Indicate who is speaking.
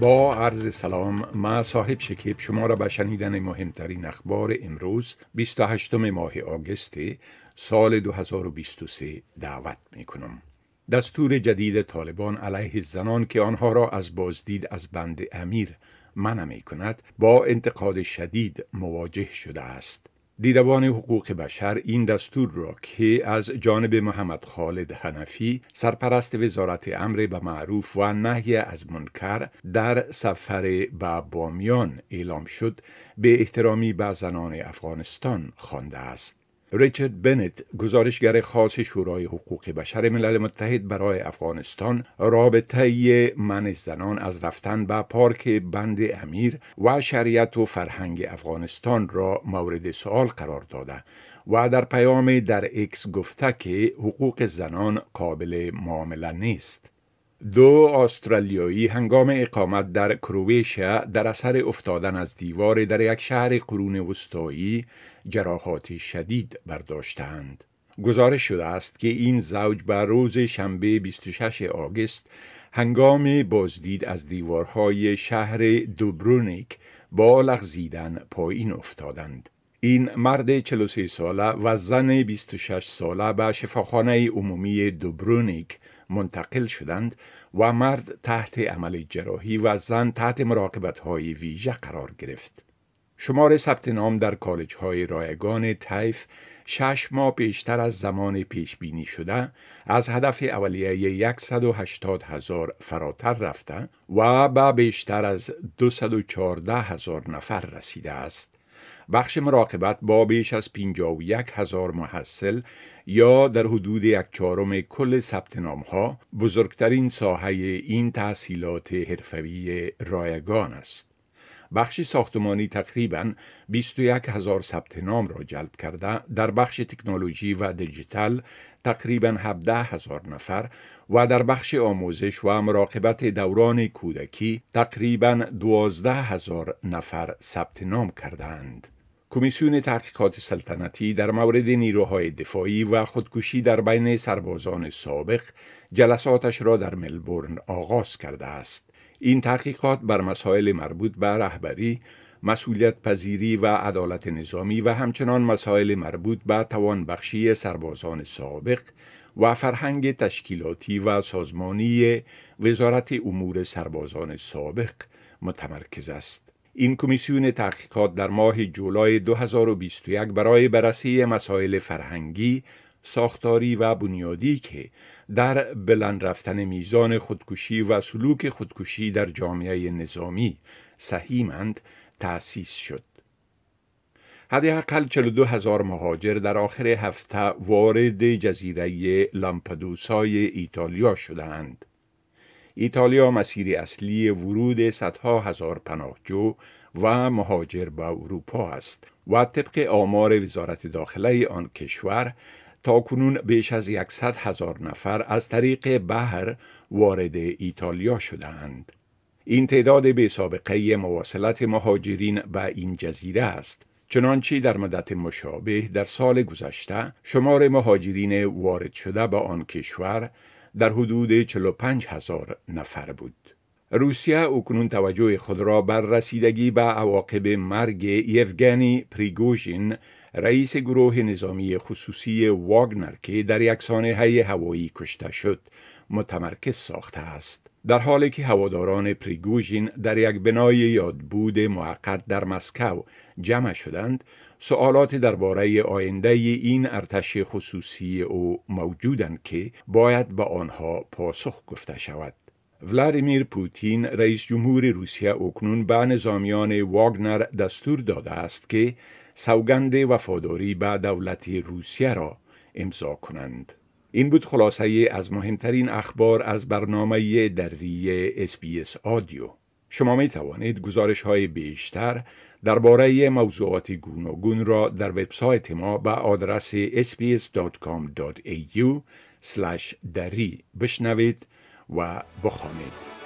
Speaker 1: با عرض سلام ما صاحب شکیب شما را به شنیدن مهمترین اخبار امروز 28 ماه آگست سال 2023 دعوت می کنم. دستور جدید طالبان علیه زنان که آنها را از بازدید از بند امیر منع می کند با انتقاد شدید مواجه شده است. دیدبان حقوق بشر این دستور را که از جانب محمد خالد حنفی سرپرست وزارت امر به معروف و نهی از منکر در سفر به بامیان اعلام شد به احترامی به زنان افغانستان خوانده است. ریچارد بنت گزارشگر خاص شورای حقوق بشر ملل متحد برای افغانستان رابطه من زنان از رفتن به پارک بند امیر و شریعت و فرهنگ افغانستان را مورد سوال قرار داده و در پیام در اکس گفته که حقوق زنان قابل معامله نیست. دو استرالیایی هنگام اقامت در کرویشیا در اثر افتادن از دیوار در یک شهر قرون وسطایی جراحات شدید برداشتند. گزارش شده است که این زوج بر روز شنبه 26 آگست هنگام بازدید از دیوارهای شهر دوبرونیک با لغزیدن پایین افتادند. این مرد 43 ساله و زن 26 ساله به شفاخانه عمومی دوبرونیک منتقل شدند و مرد تحت عمل جراحی و زن تحت مراقبت های ویژه قرار گرفت. شمار ثبت نام در کالج های رایگان تایف شش ماه بیشتر از زمان پیش بینی شده از هدف اولیه 180 هزار فراتر رفته و به بیشتر از 214 هزار نفر رسیده است. بخش مراقبت با بیش از 51 هزار محصل یا در حدود یک چهارم کل ثبت نام ها بزرگترین ساحه این تحصیلات حرفوی رایگان است. بخش ساختمانی تقریبا 21 هزار ثبت نام را جلب کرده در بخش تکنولوژی و دیجیتال تقریبا 17 هزار نفر و در بخش آموزش و مراقبت دوران کودکی تقریبا 12 هزار نفر ثبت نام کردند. کمیسیون تحقیقات سلطنتی در مورد نیروهای دفاعی و خودکشی در بین سربازان سابق جلساتش را در ملبورن آغاز کرده است. این تحقیقات بر مسائل مربوط به رهبری، مسئولیت پذیری و عدالت نظامی و همچنان مسائل مربوط به توانبخشی سربازان سابق و فرهنگ تشکیلاتی و سازمانی وزارت امور سربازان سابق متمرکز است. این کمیسیون تحقیقات در ماه جولای 2021 برای بررسی مسائل فرهنگی، ساختاری و بنیادی که در بلند رفتن میزان خودکشی و سلوک خودکشی در جامعه نظامی سهیمند تأسیس شد. حداقل 42 هزار مهاجر در آخر هفته وارد جزیره لامپدوسای ایتالیا شدند. ایتالیا مسیر اصلی ورود صدها هزار پناهجو و مهاجر به اروپا است و طبق آمار وزارت داخله آن کشور تا کنون بیش از یکصد هزار نفر از طریق بحر وارد ایتالیا شدند. این تعداد به سابقه مواصلت مهاجرین به این جزیره است. چنانچه در مدت مشابه در سال گذشته شمار مهاجرین وارد شده به آن کشور در حدود 45 هزار نفر بود. روسیه اکنون توجه خود را بر رسیدگی به عواقب مرگ یفگنی پریگوژین رئیس گروه نظامی خصوصی واگنر که در یک سانحه هوایی کشته شد متمرکز ساخته است در حالی که هواداران پریگوژین در یک بنای یادبود موقت در مسکو جمع شدند سوالات درباره آینده این ارتش خصوصی او موجودند که باید به آنها پاسخ گفته شود ولادیمیر پوتین رئیس جمهور روسیه اکنون به نظامیان واگنر دستور داده است که سوگند وفاداری به دولت روسیه را امضا کنند. این بود خلاصه از مهمترین اخبار از برنامه دری اسپیس آدیو. شما می توانید گزارش های بیشتر درباره موضوعات گوناگون را در وبسایت ما به آدرس sbs.com.au دری بشنوید و بخوانید.